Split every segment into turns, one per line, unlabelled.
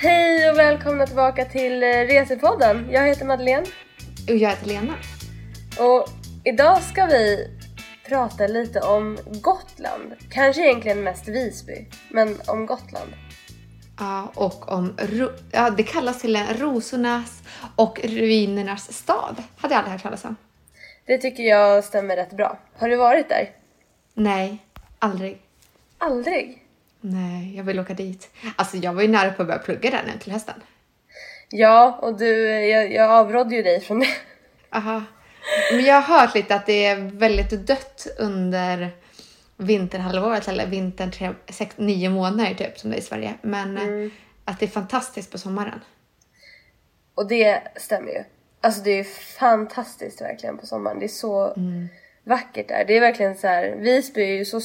Hej och välkomna tillbaka till eh, Resepodden. Jag heter Madeleine
Och jag heter Lena.
och idag ska vi prata lite om Gotland. Kanske egentligen mest Visby, men om Gotland.
Ja, och om... Ro- ja, det kallas till en rosornas och ruinernas stad. Hade jag aldrig hört talas om.
Det tycker jag stämmer rätt bra. Har du varit där?
Nej, aldrig.
Aldrig?
Nej, jag vill åka dit. Alltså jag var ju nära på att börja plugga där nu till hösten.
Ja, och du, jag, jag avrådde ju dig från det.
Aha. Men jag har hört lite att det är väldigt dött under vinterhalvåret eller vintern tre, sex, nio månader typ som det är i Sverige. Men eh, att det är fantastiskt på sommaren.
Och det stämmer ju. Alltså det är fantastiskt verkligen på sommaren. Det är så vackert där. Det är verkligen så här. Visby är ju så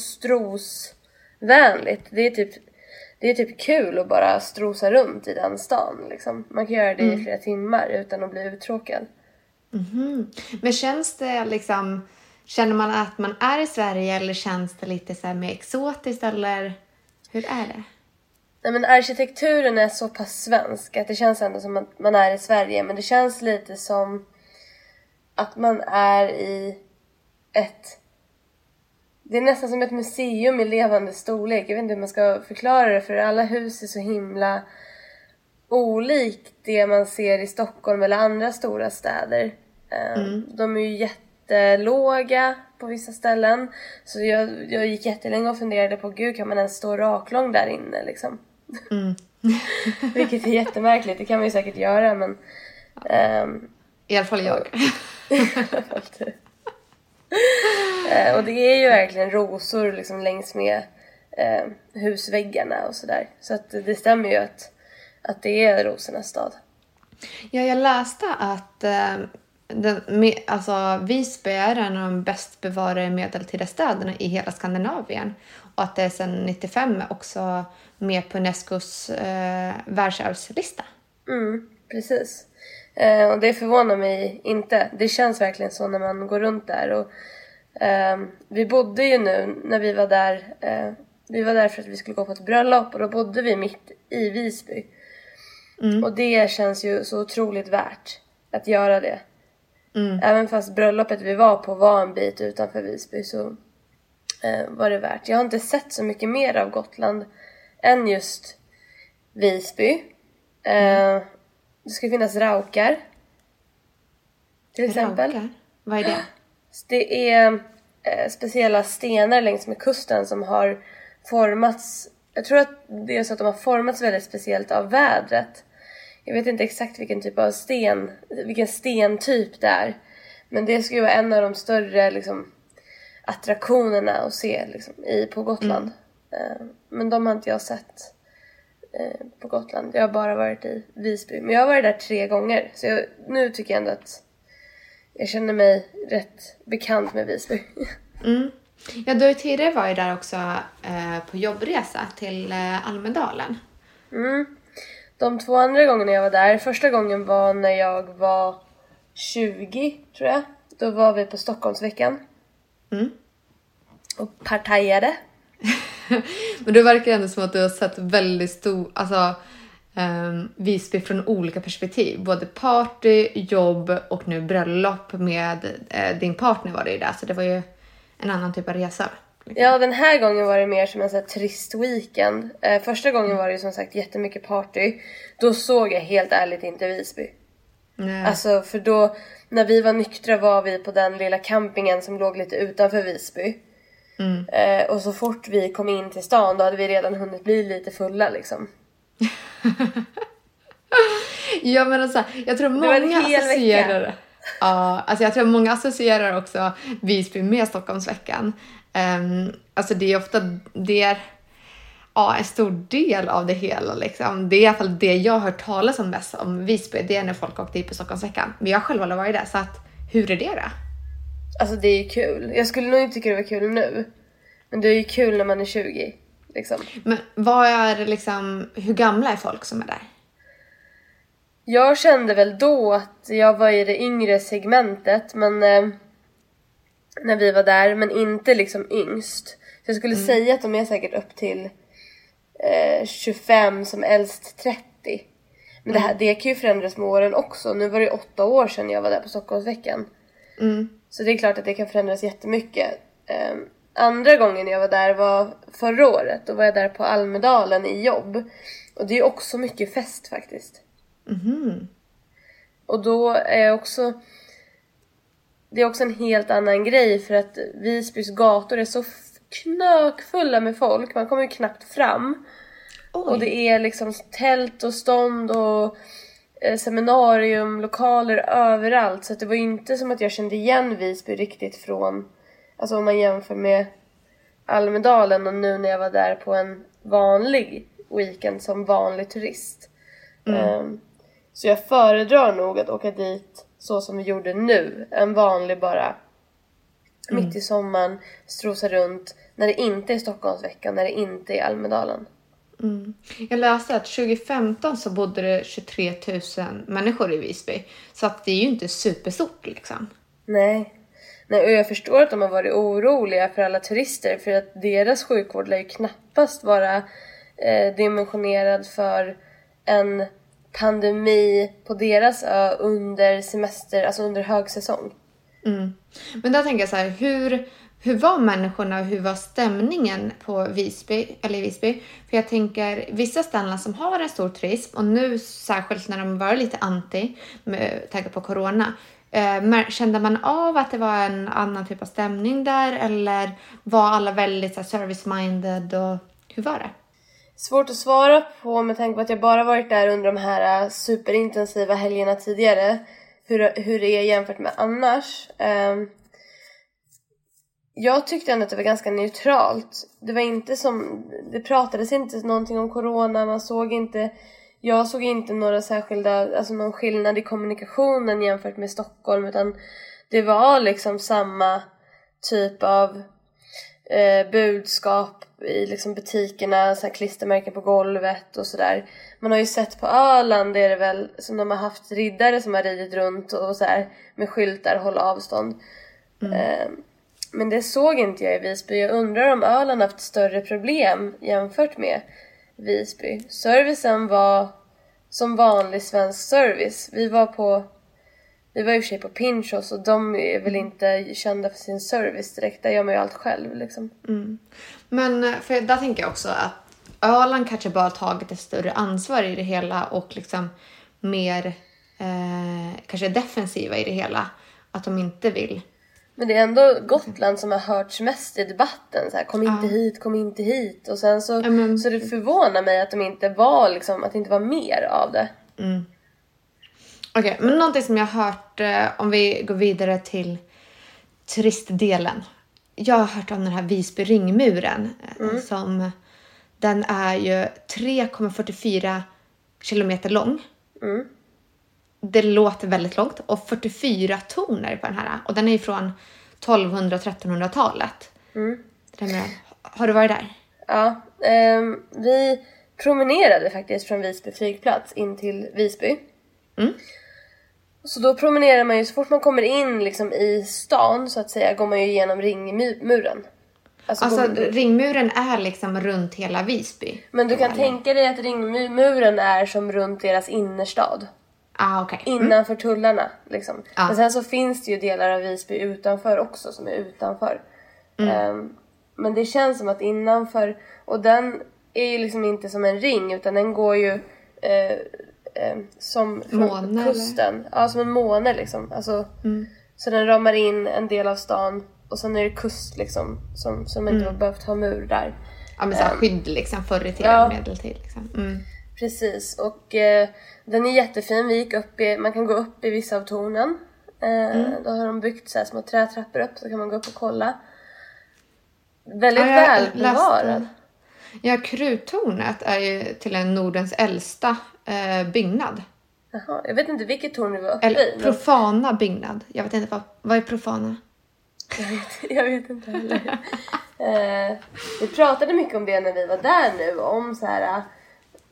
strosvänligt. Det är typ det är typ kul att bara strosa runt i den stan liksom. Man kan göra det i flera timmar utan att bli uttråkad.
Mhm. Men känns det liksom, känner man att man är i Sverige eller känns det lite så mer exotiskt eller hur är det?
Nej men arkitekturen är så pass svensk att det känns ändå som att man är i Sverige men det känns lite som att man är i ett det är nästan som ett museum i levande storlek. Jag vet inte hur man ska förklara det för alla hus är så himla olikt det man ser i Stockholm eller andra stora städer. Eh, De är ju jättelåga på vissa ställen. Så jag, jag gick jättelänge och funderade på, gud kan man ens stå raklång där inne liksom? Vilket är jättemärkligt, det kan man ju säkert göra men... ehm,
I alla fall jag.
Eh, och det är ju verkligen rosor liksom längs med eh, husväggarna och sådär. Så att det stämmer ju att, att det är rosornas stad.
Ja, jag läste att eh, den, alltså, Visby är en av de bäst bevarade medeltida städerna i hela Skandinavien. Och att det är sedan 95 också med på Unescos eh, världsarvslista.
Mm, precis. Eh, och det förvånar mig inte. Det känns verkligen så när man går runt där. Och, ehm, vi bodde ju nu när vi var där. Eh, vi var där för att vi skulle gå på ett bröllop och då bodde vi mitt i Visby. Och det känns ju så otroligt värt att göra det. Även fast bröllopet vi var på var en bit utanför Visby så eh, var det värt. Jag har inte sett så mycket mer av Gotland än just Visby. Eh, det ska finnas raukar. Till exempel.
Raukar? Vad är det?
Det är eh, speciella stenar längs med kusten som har formats. Jag tror att det är så att de har formats väldigt speciellt av vädret. Jag vet inte exakt vilken typ av sten, vilken stentyp det är. Men det ju vara en av de större liksom, attraktionerna att se liksom, i, på Gotland. Eh, men de har inte jag sett eh, på Gotland. Jag har bara varit i Visby. Men jag har varit där tre gånger. Så jag, nu tycker jag ändå att jag känner mig rätt bekant med Visby.
Mm. Ja, du har ju tidigare varit där också eh, på jobbresa till eh, Almedalen.
Mm. De två andra gångerna jag var där, första gången var när jag var 20 tror jag. Då var vi på Stockholmsveckan.
Mm.
Och partajade.
Men det verkar ändå som att du har sett väldigt stor, alltså um, Visby från olika perspektiv. Både party, jobb och nu bröllop med eh, din partner var det ju där. Så det var ju en annan typ av resa.
Ja, den här gången var det mer som en sån här trist weekend. Eh, första gången var det ju som sagt jättemycket party. Då såg jag helt ärligt inte Visby.
Nej.
Alltså för då, när vi var nyktra var vi på den lilla campingen som låg lite utanför Visby. Eh, och så fort vi kom in till stan då hade vi redan hunnit bli lite fulla liksom.
Ja men alltså, jag tror många associerar Ja, alltså jag tror många associerar också Visby med Stockholmsveckan. Um, alltså det är ofta, det är ja, en stor del av det hela liksom. Det är i alla fall det jag har hört talas om mest om Visby, det är när folk åkte dit på Stockholmsveckan. Men jag har själv aldrig varit där, så att hur är det då?
Alltså det är ju kul. Jag skulle nog inte tycka det var kul nu. Men det är ju kul när man är 20. Liksom.
Men vad är liksom, hur gamla är folk som är där?
Jag kände väl då att jag var i det yngre segmentet men eh, när vi var där men inte liksom yngst. Så jag skulle säga att de är säkert upp till eh, 25 som äldst 30. Men det, här, det kan ju förändras med åren också. Nu var det åtta år sedan jag var där på Stockholmsveckan.
Mm.
Så det är klart att det kan förändras jättemycket. Um, andra gången jag var där var förra året. Då var jag där på Almedalen i jobb. Och det är också mycket fest faktiskt.
Mhm.
Och då är jag också... Det är också en helt annan grej för att Visbys gator är så knökfulla med folk. Man kommer ju knappt fram.
Oj.
Och det är liksom tält och stånd och seminarium, lokaler överallt. Så det var inte som att jag kände igen Visby riktigt från, alltså om man jämför med Almedalen och nu när jag var där på en vanlig weekend som vanlig turist. Ehm, så jag föredrar nog att åka dit så som vi gjorde nu. En vanlig bara mitt i sommaren, strosa runt när det inte är Stockholmsveckan, när det inte är Almedalen.
Mm. Jag läste att 2015 så bodde det 23 000 människor i Visby. Så att det är ju inte superstort liksom.
Nej. Nej, och jag förstår att de har varit oroliga för alla turister för att deras sjukvård lär ju knappast vara eh, dimensionerad för en pandemi på deras ö under semester, alltså under högsäsong.
Mm. Men där tänker jag så här, hur, hur var människorna och hur var stämningen på Visby, eller i Visby? För jag tänker, vissa ställen som har en stor turism och nu särskilt när de var lite anti med tanke på corona. Eh, kände man av att det var en annan typ av stämning där eller var alla väldigt service-minded och hur var det?
Svårt att svara på med tanke på att jag bara varit där under de här eh, superintensiva helgerna tidigare. Hur, hur det är jämfört med annars. Eh, jag tyckte ändå att det var ganska neutralt. Det var inte som, det pratades inte någonting om corona, man såg inte, jag såg inte några särskilda, alltså någon skillnad i kommunikationen jämfört med Stockholm utan det var liksom samma typ av eh, budskap i liksom butikerna, så här klistermärken på golvet och sådär. Man har ju sett på Öland är det väl som de har haft riddare som har ridit runt och så här med skyltar håll avstånd. Eh, men det såg inte jag i Visby. Jag undrar om Öland haft större problem jämfört med Visby. Servicen var som vanlig svensk service. Vi var på vi var i och för sig på Pinchos och de är väl inte kända för sin service direkt. Där gör man ju allt själv liksom.
Men eh, för där tänker jag också att Öland kanske bara tagit ett större ansvar i det hela och liksom mer eh, kanske defensiva i det hela. Att de inte vill.
Men det är ändå Gotland som har hörts mest i debatten. Så här, kom inte hit, kom inte hit. Och sen så,
Ja, men-
så det förvånar mig att de inte var liksom, att det inte var mer av det.
Okej, men någonting som jag har hört eh, om vi går vidare till turistdelen. Jag har hört om den här Visby ringmuren eh, som den är ju 3,44 kilometer lång.
Mm.
Det låter väldigt långt och 44 torn är det på den här och den är ju från 1200 1300-talet.
Mm.
Har du varit där?
Ja, ehm, vi promenerade faktiskt från Visby flygplats in till Visby.
Mm.
Så då promenerar man ju, så fort man kommer in liksom i stan så att säga, går man ju igenom ringmuren. Alltså,
Alltså
går-
ringmuren är liksom runt hela Visby.
men du kan tänka dig att ringmuren är som runt deras innerstad.
Ah, okej.
Innanför tullarna liksom.
Ja.
Men sen så finns det ju delar av Visby utanför också som är utanför. Ehm, men det känns som att innanför, och den är ju liksom inte som en ring utan den går ju eh, eh, som från
Måne,
kusten. Ja, som en måne liksom. Alltså, Så den ramar in en del av stan och sen är det kust liksom som, som inte har behövt ha mur där.
Ja, men så här skydd liksom förr i tiden,
Ja.
medeltid. Liksom. Mm.
Precis, och eh, den är jättefin. Vi gick upp i, man kan gå upp i vissa av tornen. Eh, Då har de byggt så små trätrappor upp så kan man gå upp och kolla. Väldigt
Ja,
välbevarad.
Ja, Kruttornet är ju till en Nordens äldsta eh, byggnad.
Jaha, jag vet inte vilket torn vi var uppe
Eller
i.
profana byggnad. Jag vet inte vad, vad är profana?
Jag vet, jag vet inte heller. eh, vi pratade mycket om det när vi var där nu. Om så här...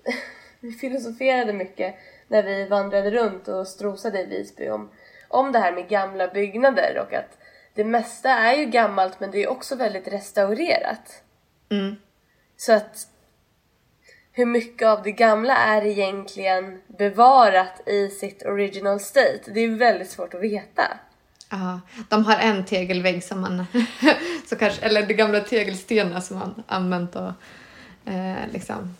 vi filosoferade mycket när vi vandrade runt och strosade i Visby om, om det här med gamla byggnader och att det mesta är ju gammalt men det är också väldigt restaurerat.
Mm.
Så att hur mycket av det gamla är egentligen bevarat i sitt original state? Det är väldigt svårt att veta.
Ja, de har en tegelvägg som man, så kanske, eller de gamla tegelstenar som man använt och eh, liksom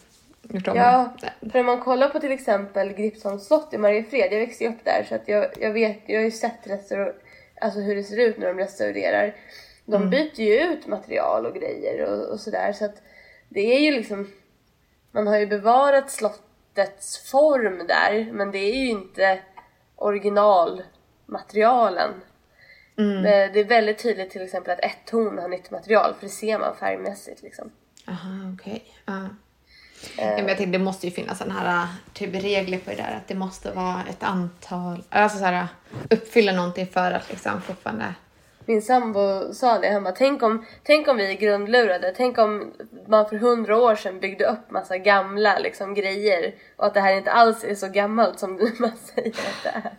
gjort.
Ja, för om man kollar på till exempel Gripsholms slott i Mariefred, jag växte ju upp där så att jag, jag vet, jag har ju sett restaur, alltså hur det ser ut när de restaurerar. De
Mm.
byter ju ut material och grejer och, och sådär så att det är ju liksom, man har ju bevarat slottets form där men det är ju inte originalmaterialen.
Mm.
Eh, Det är väldigt tydligt till exempel att ett torn har nytt material för det ser man färgmässigt liksom.
Aha, okej. Ja. Ja, men jag tänkte det måste ju finnas sådana här typ regler på det där att det måste vara ett antal, alltså så här uppfylla någonting för att liksom fortfarande
Min sambo sa det, han bara tänk om, tänk om vi är grundlurade, tänk om man för hundra år sedan byggde upp massa gamla liksom, grejer och att det här inte alls är så gammalt som man säger att det är.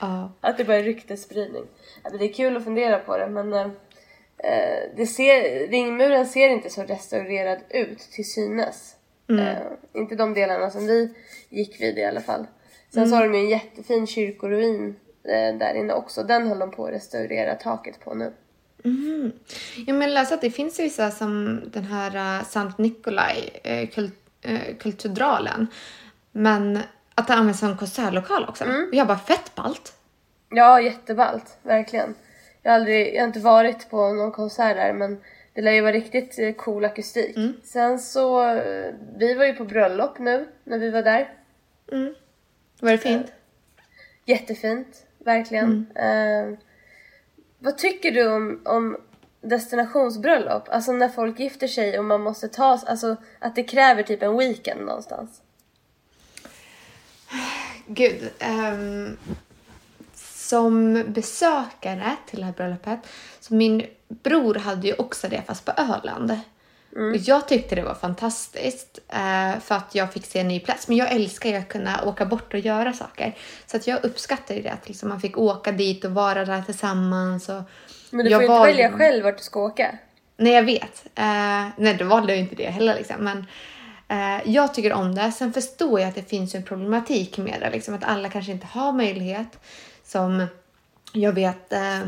Ja.
Att det bara är ryktesspridning. Det är kul att fundera på det men eh, eh, det ser, ringmuren ser inte så restaurerad ut till synes. Eh, inte de delarna som vi gick vid i alla fall. Sen så har de ju en jättefin kyrkoruin eh, där inne också. Den håller de på att restaurera taket på nu.
Ja, men jag läste att det finns vissa som den här uh, Sankt Nikolaj eh, kult, eh, kulturdralen. Men att det används som konsertlokal också. Och jag bara fett ballt.
Ja, jätteballt. Verkligen. Jag har, aldrig, jag har inte varit på någon konsert där men det lär ju vara riktigt eh, cool akustik. Sen så, eh, vi var ju på bröllop nu när vi var där.
Var det fint?
Jättefint, verkligen. Eh, vad tycker du om, om destinationsbröllop? Alltså när folk gifter sig och man måste ta, alltså att det kräver typ en weekend någonstans.
Gud. ehm, som besökare till det här bröllopet, så min bror hade ju också det fast på Öland. Och jag tyckte det var fantastiskt eh, för att jag fick se en ny plats. Men jag älskar ju att kunna åka bort och göra saker. Så att jag uppskattar ju det att liksom man fick åka dit och vara där tillsammans. Och
Men du får ju inte välja själv vart du ska åka.
Nej, jag vet. Eh, nej, då valde jag inte det heller. Liksom. Men eh, jag tycker om det. Sen förstår jag att det finns en problematik med det. Liksom, att alla kanske inte har möjlighet. Som jag vet eh,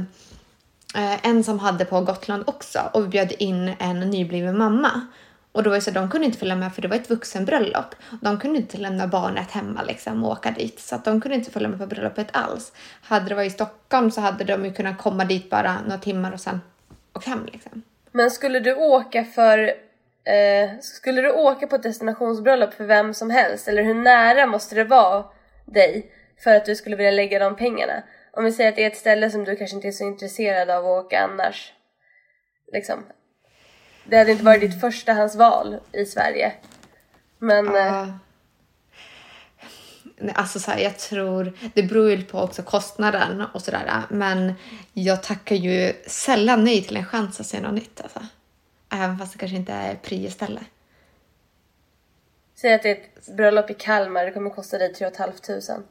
eh, en som hade på Gotland också och vi bjöd in en nybliven mamma. Och då var det så att de kunde inte följa med för det var ett vuxenbröllop. De kunde inte lämna barnet hemma liksom och åka dit. Så att de kunde inte följa med på bröllopet alls. Hade det varit i Stockholm så hade de ju kunnat komma dit bara några timmar och sen åka hem liksom.
Men skulle du åka för eh, skulle du åka på ett destinationsbröllop för vem som helst? Eller hur nära måste det vara dig för att du skulle vilja lägga de pengarna? Om vi säger att det är ett ställe som du kanske inte är så intresserad av att åka annars. Liksom. Det hade inte varit ditt förstahandsval i Sverige. Men eh,
Ja. Nej, Alltså så här, jag tror, det beror ju på också kostnaden och sådär. Men jag tackar ju sällan nej till en chans att se något nytt. Alltså. Även fast det kanske inte är prioställe.
säg att det är ett bröllop i Kalmar, det kommer kosta dig 3 500.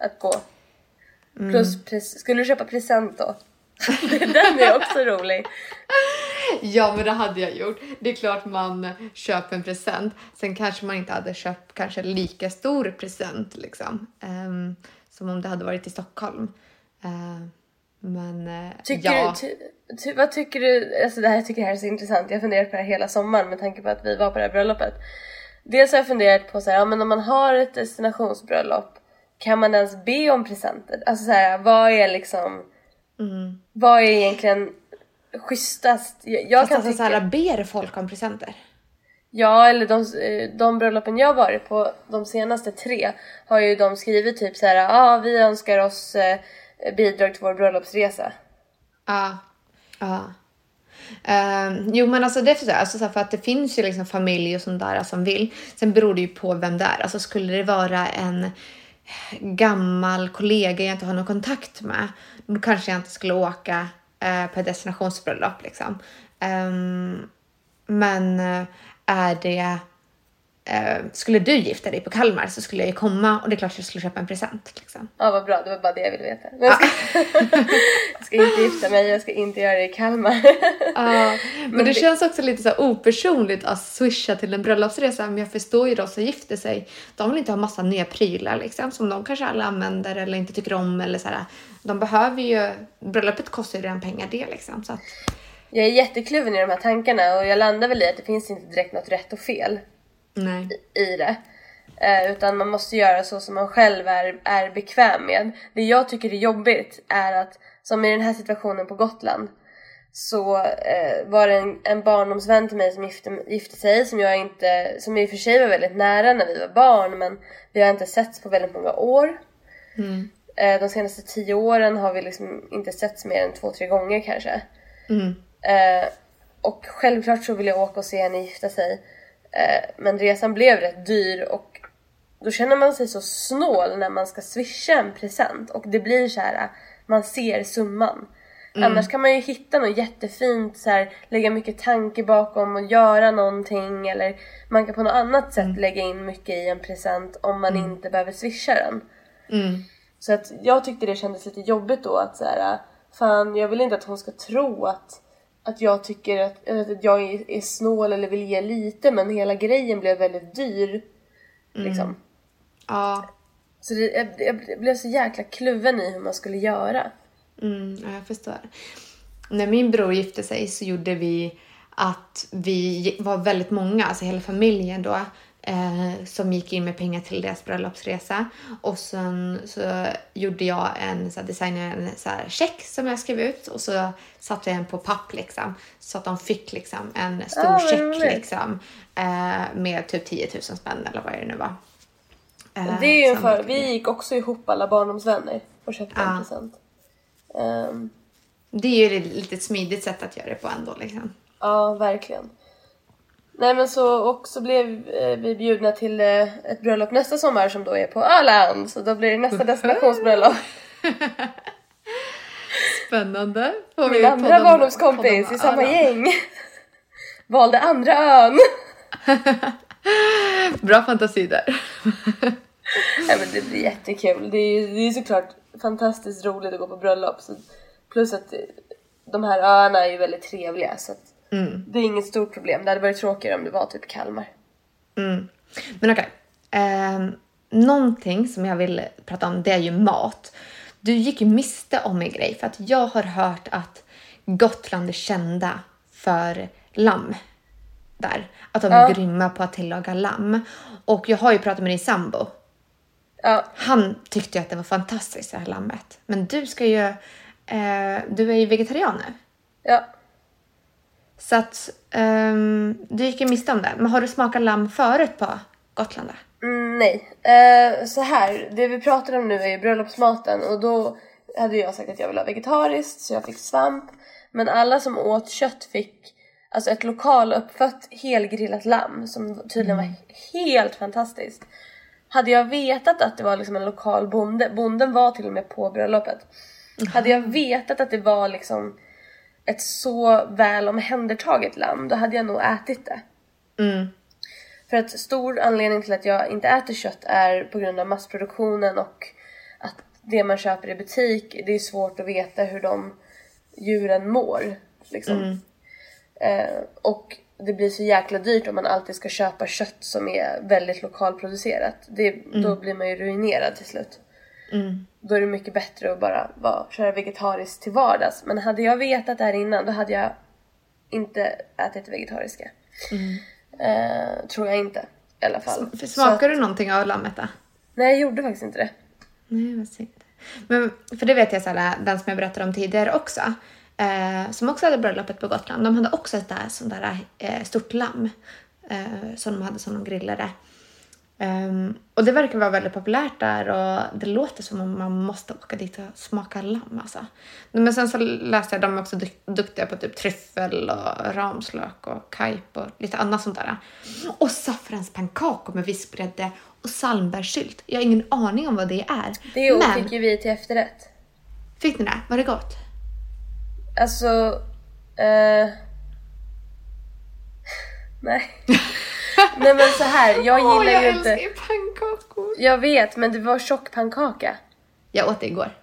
Att gå. Plus, pres- skulle du köpa present då? Den är också rolig.
Ja, men det hade jag gjort. Det är klart man köper en present. Sen kanske man inte hade köpt kanske lika stor present liksom. Ehm, som om det hade varit i Stockholm. Ehm, men eh,
Tycker
ja.
du, ty, ty, vad tycker du, alltså det här jag tycker det här är så intressant, jag har funderat på det här hela sommaren med tanke på att vi var på det här bröllopet. Dels har jag funderat på så här, ja men om man har ett destinationsbröllop, kan man ens be om presenter? Alltså så här, vad är liksom, vad är egentligen schysstast? Jag, jag
Fast
kan
alltså,
tycka,
så här, ber folk om presenter?
ja eller de, eh, de bröllopen jag varit på, de senaste tre, har ju de skrivit typ så här, ja ah, vi önskar oss eh, bidrag till vår bröllopsresa.
Ja. ja. Ehm, jo men alltså det är här, alltså för att det finns ju liksom familj och sånt där som vill. Sen beror det ju på vem det är. Alltså skulle det vara en gammal kollega jag inte har någon kontakt med, då kanske jag inte skulle åka eh, på ett destinationsbröllop liksom. Um, men eh, är det eh, skulle du gifta dig på Kalmar så skulle jag ju komma och det är klart jag skulle köpa en present. Liksom.
Ja, vad bra. Det var bara det jag ville veta. Men jag, ska, jag ska inte gifta mig, jag ska inte göra det i Kalmar.
Ja, men, det, känns också lite så opersonligt att swisha till en bröllopsresa. Men jag förstår ju de som gifter sig. De vill inte ha massa nya prylar liksom, som de kanske alla använder eller inte tycker om. Eller så här. De behöver ju, bröllopet kostar ju redan pengar det liksom. Så att...
Jag är jättekluven i de här tankarna och jag landar väl i att det finns inte direkt något rätt och fel
Nej.
i det. Eh, utan man måste göra så som man själv är, är bekväm med. Det jag tycker är jobbigt är att, som i den här situationen på Gotland, så eh, var det en, en barndomsvän till mig som gifte, gifte sig som jag inte, som i och för sig var väldigt nära när vi var barn men vi har inte setts på väldigt många år.
Mm.
Eh, de senaste tio åren har vi liksom inte setts mer än två, tre gånger kanske.
Mm.
Eh, och självklart så vill jag åka och se henne gifta sig. Eh, men resan blev rätt dyr och då känner man sig så snål när man ska swisha en present och det blir så här, man ser summan. Annars kan man ju hitta något jättefint, så här, lägga mycket tanke bakom och göra någonting eller man kan på något annat sätt lägga in mycket i en present om man inte behöver swisha den.
Mm.
Så att jag tyckte det kändes lite jobbigt då att så här, fan jag vill inte att hon ska tro att, att jag tycker att, att jag är, är snål eller vill ge lite men hela grejen blev väldigt dyr. Liksom.
Ja.
Så det, jag, jag blev så jäkla kluven i hur man skulle göra.
Mm, ja, jag förstår. När min bror gifte sig så gjorde vi att vi var väldigt många, alltså hela familjen då, eh, som gick in med pengar till deras bröllopsresa. Och sen så gjorde jag en, så här, designade en så här, check som jag skrev ut och så satte jag den på papp liksom. Så att de fick liksom en stor
Ah, vad
check liksom. Eh, med typ 10 000 spänn eller vad det nu var. Eh,
Det är en för, vi gick också ihop alla barndomsvänner och köpte en
Ja.
present. Ehm,
Det är ju ett lite smidigt sätt att göra det på ändå liksom.
ja, verkligen. Nej men så, och så blev eh, vi bjudna till eh, ett bröllop nästa sommar som då är på Öland. Så då blir det nästa destinationsbröllop.
Spännande. Får
Min andra barndomskompis i samma gäng. Valde andra ön.
Bra fantasi där.
Nej men det blir jättekul. Det är, det är såklart fantastiskt roligt att gå på bröllop. Så, plus att de här öarna är ju väldigt trevliga så att
Mm.
det är inget stort problem. Det hade varit tråkigare om det var typ Kalmar.
Mm. Men okej. Ehm, någonting som jag vill prata om det är ju mat. Du gick ju miste om en grej för att jag har hört att Gotland är kända för lamm. Där. Att de är
Ja.
grymma på att tillaga lamm. Och jag har ju pratat med din sambo.
Ja,
Han tyckte ju att det var fantastiskt det här lammet. Men du ska ju... Eh, du är ju vegetarian nu.
ja.
Så att ehm, du gick ju miste om det. Men har du smakat lamm förut på Gotland? då?
Mm, nej. Eh, så här, det vi pratar om nu är ju bröllopsmaten och då hade jag sagt att jag ville ha vegetariskt så jag fick svamp. Men alla som åt kött fick alltså ett lokaluppfött helgrillat lamm som tydligen var helt fantastiskt. Hade jag vetat att det var liksom en lokal bonde, bonden var till och med på bröllopet. Hade jag vetat att det var liksom ett så väl omhändertaget lamm då hade jag nog ätit det.
Mm.
För att stor anledning till att jag inte äter kött är på grund av massproduktionen och att det man köper i butik, det är svårt att veta hur de djuren mår. Liksom. Eh, och det blir så jäkla dyrt om man alltid ska köpa kött som är väldigt lokalproducerat. Det, Då blir man ju ruinerad till slut.
Mm.
Då är det mycket bättre att bara vara, köra vegetariskt till vardags. Men hade jag vetat det här innan då hade jag inte ätit det vegetariska. Eh, tror jag inte i alla fall. Att-
Smakar du någonting av lammet då?
Nej jag gjorde faktiskt inte det.
Nej, vad synd. Men för det vet jag så här, den som jag berättade om tidigare också. Eh, som också hade bröllopet på Gotland. De hade också ett där, sånt där eh, stort lamm. Eh, som de hade som de grillade. Ehm, och det verkar vara väldigt populärt där och det låter som om man måste åka dit och smaka lamm alltså. Men sen så läste jag att de är också duk- duktiga på typ tryffel och ramslök och kajp och lite annat sånt där. Och saffranspannkakor med vispgrädde och salmbärssylt. Jag har ingen aning om vad det är.
Det
Men
fick ju vi till efterrätt.
fick ni det? Var det gott?
Alltså... Eh... Nej. Nej men så här, jag gillar
jag
ju
älskar
inte...
ju pannkakor.
Jag vet, men det var tjockpannkaka.
Jag åt det igår.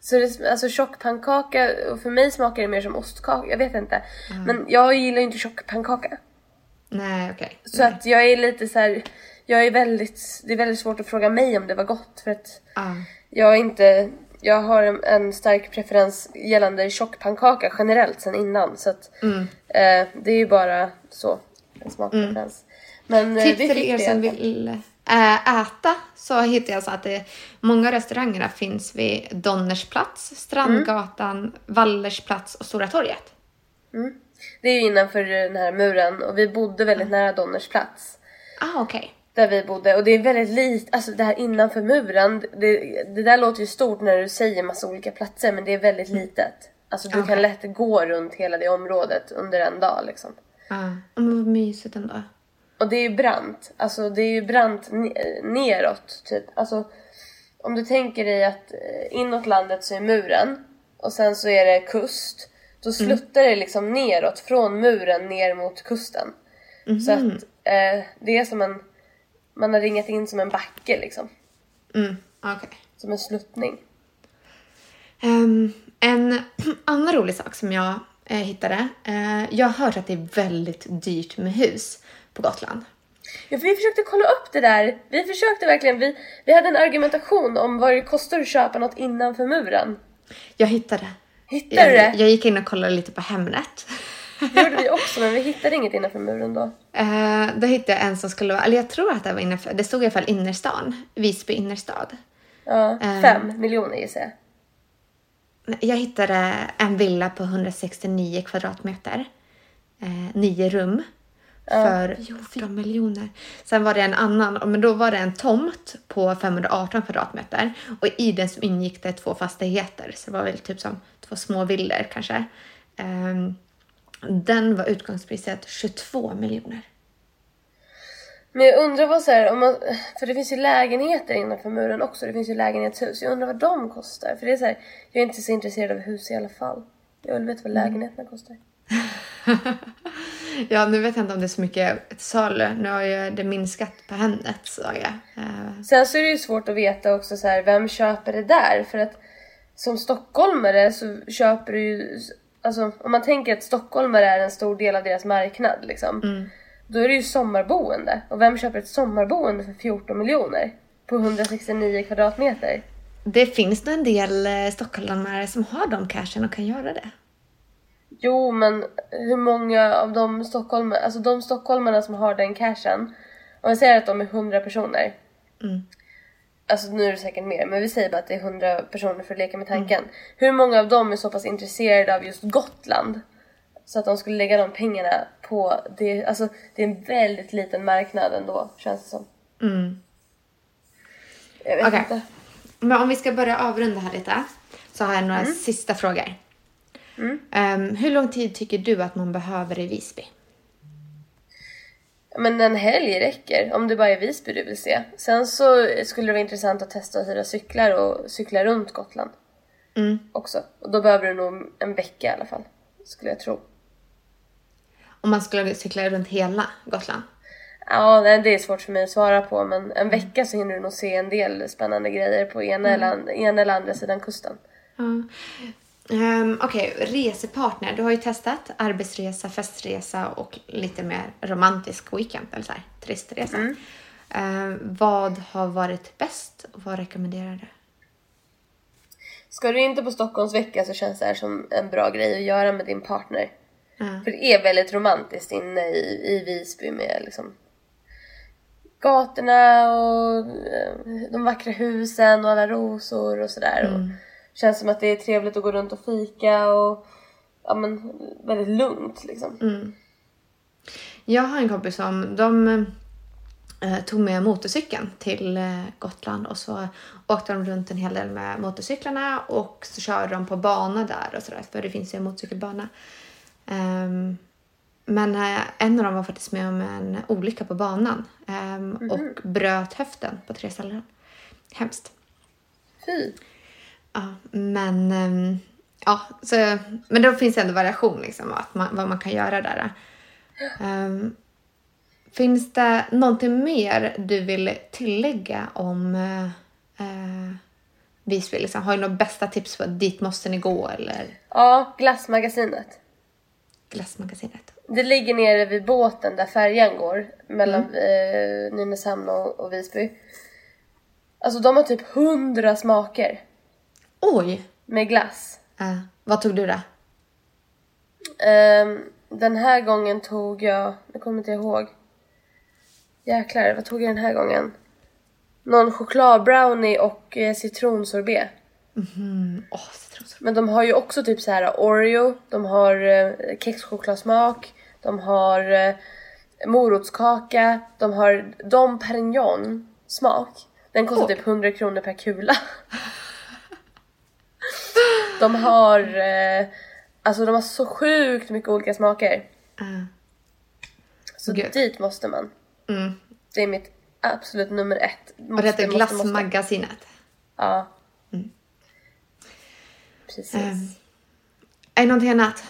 Så det, alltså tjockpannkaka, och för mig smakar det mer som ostkaka, jag vet inte. Men jag gillar ju inte tjockpannkaka.
Nej, okej.
Så att jag är lite så här, jag är väldigt, det är väldigt svårt att fråga mig om det var gott för att
Ja.
jag är inte, jag har en, en stark preferens gällande tjockpannkaka generellt sen innan så att eh, det är ju bara så, en smakpreferens. Men eh,
Tips
vi
till er
det.
som vill äh, äta så hittar jag så att det, många av restaurangerna finns vid Donnersplats, Strandgatan, Wallersplats och Stora torget.
Det är ju innanför den här muren och vi bodde väldigt nära Donners plats.
Ah, okej.
Där vi bodde och det är väldigt litet, alltså det här innanför muren, det, det där låter ju stort när du säger massa olika platser men det är väldigt litet. Alltså du
Okej.
kan lätt gå runt hela det området under en dag liksom.
Ah, men vad mysigt ändå.
Och det är ju brant, alltså det är ju brant ne- neråt typ. Alltså om du tänker dig att eh, inåt landet så är muren och sen så är det kust. Då sluttar det liksom neråt från muren ner mot kusten. Så att eh, det är som en, man har ringat in som en backe liksom.
Mm, okej.
Som en sluttning.
Ehm, en annan rolig sak som jag eh, hittade. Eh, jag har hört att det är väldigt dyrt med hus på Gotland.
Ja, för vi försökte kolla upp det där. Vi försökte verkligen. Vi, vi hade en argumentation om vad det kostar att köpa något innanför muren.
Jag hittade.
Hittade du
Jag,
det?
jag gick in och kollade lite på Hemnet.
Det gjorde vi också, men vi hittade inget innanför muren då.
Eh, då hittade jag en som skulle vara, eller jag tror att det var innanför, det stod i alla fall innerstan. Visby innerstad.
Ja,
Eh.
fem miljoner gissar jag.
Jag hittade en villa på 169 kvadratmeter. Eh, nio rum. För 14 miljoner. Sen var det en annan, men då var det en tomt på 518 kvadratmeter. Och i den så ingick det två fastigheter. Så det var väl typ som två små villor kanske. Ehm, den var utgångspriset 22 miljoner.
Men jag undrar vad så här, om man, för det finns ju lägenheter innanför muren också. Det finns ju lägenhetshus. Jag undrar vad de kostar. För det är så här, jag är inte så intresserad av hus i alla fall. Jag vill veta vad lägenheterna kostar.
Ja, nu vet jag inte om det är så mycket salu. Nu har ju det minskat på Hemnet såg jag. Eh,
Sen så är det ju svårt att veta också så här, vem köper det där? För att som stockholmare så köper du ju, alltså om man tänker att stockholmare är en stor del av deras marknad liksom. Då är det ju sommarboende. Och vem köper ett sommarboende för 14 miljoner? På 169 kvadratmeter?
Det finns nog en del eh, stockholmare som har de cashen och kan göra det.
Jo, men hur många av de stockholmare, alltså de stockholmarna som har den cashen, om vi säger att de är 100 personer. Alltså nu är det säkert mer, men vi säger bara att det är 100 personer för att leka med tanken. Hur många av dem är så pass intresserade av just Gotland? Så att de skulle lägga de pengarna på det, alltså det är en väldigt liten marknad ändå, känns det som. Jag vet
Okej.
inte.
Men om vi ska börja avrunda här lite så har jag några sista frågor. Ehm, hur lång tid tycker du att man behöver i Visby?
Men en helg räcker om det bara är Visby du vill se. Sen så skulle det vara intressant att testa att hyra cyklar och cykla runt Gotland. Också. Och då behöver du nog en vecka i alla fall. Skulle jag tro.
Om man skulle cykla runt hela Gotland?
Ja, nej, det är svårt för mig att svara på men en vecka så hinner du nog se en del spännande grejer på ena, eller, an- ena eller andra sidan kusten.
Ja. Um, Okej, resepartner. Du har ju testat arbetsresa, festresa och lite mer romantisk weekend, eller så här, turistresa. Ehm, vad har varit bäst och vad rekommenderar du?
Ska du inte på Stockholmsvecka så känns det här som en bra grej att göra med din partner.
Ja.
För det är väldigt romantiskt inne i, i Visby med liksom gatorna och eh, de vackra husen och alla rosor och sådär. Och Känns som att det är trevligt att gå runt och fika och ja men väldigt lugnt liksom.
Jag har en kompis som de eh, tog med motorcykeln till eh, Gotland och så åkte de runt en hel del med motorcyklarna och så körde de på bana där och sådär för det finns ju en motorcykelbana. Ehm, men eh, en av dem var faktiskt med om en olycka på banan ehm, och bröt höften på tre ställen. Hemskt.
Fy!
Ja, men, ehm, ja, så, men då finns det ändå variation liksom, att man, vad man kan göra där. Ehm, Finns det någonting mer du vill tillägga om eh, Visby? Liksom? Har du några bästa tips på dit måste ni gå eller
Ja, Glassmagasinet.
glassmagasinet?
Det ligger nere vid båten där färjan går mellan
Mm.
eh, Nynäshamn och, och Visby. Alltså de har typ hundra smaker
Oj!
med glass.
Eh, vad tog du då?
Ehm, den här gången tog jag, jag kommer inte ihåg. Jäklar, vad tog jag den här gången? Någon chokladbrownie och eh, citronsorbet.
Åh, citronsorbet.
Men de har ju också typ så här Oreo, de har eh, kexchokladsmak, de har eh, morotskaka, de har Dom Perignon smak. Den kostar
Oj.
typ 100 kronor per kula. de har, eh, alltså de har så sjukt mycket olika smaker.
Eh,
Så
Gud.
dit måste man.
mm.
Det är mitt absolut nummer ett.
Och det heter
Måste, måste, måste.
Glassmagasinet.
Ja. Precis.
Eh, är det någonting annat?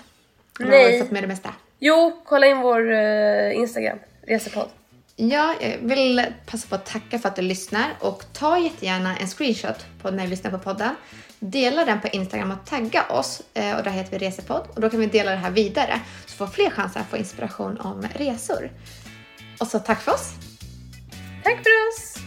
Eller
Nej.
Har fått med det mesta?
Jo, kolla in vår eh, Instagram, resepodd.
Ja, jag vill passa på att tacka för att du lyssnar och ta jättegärna en screenshot på när du lyssnar på podden. Dela den på Instagram och tagga oss eh, och där heter vi Resepodd och då kan vi dela det här vidare så får fler chanser att få inspiration om resor. Och så tack för oss!
Tack för oss!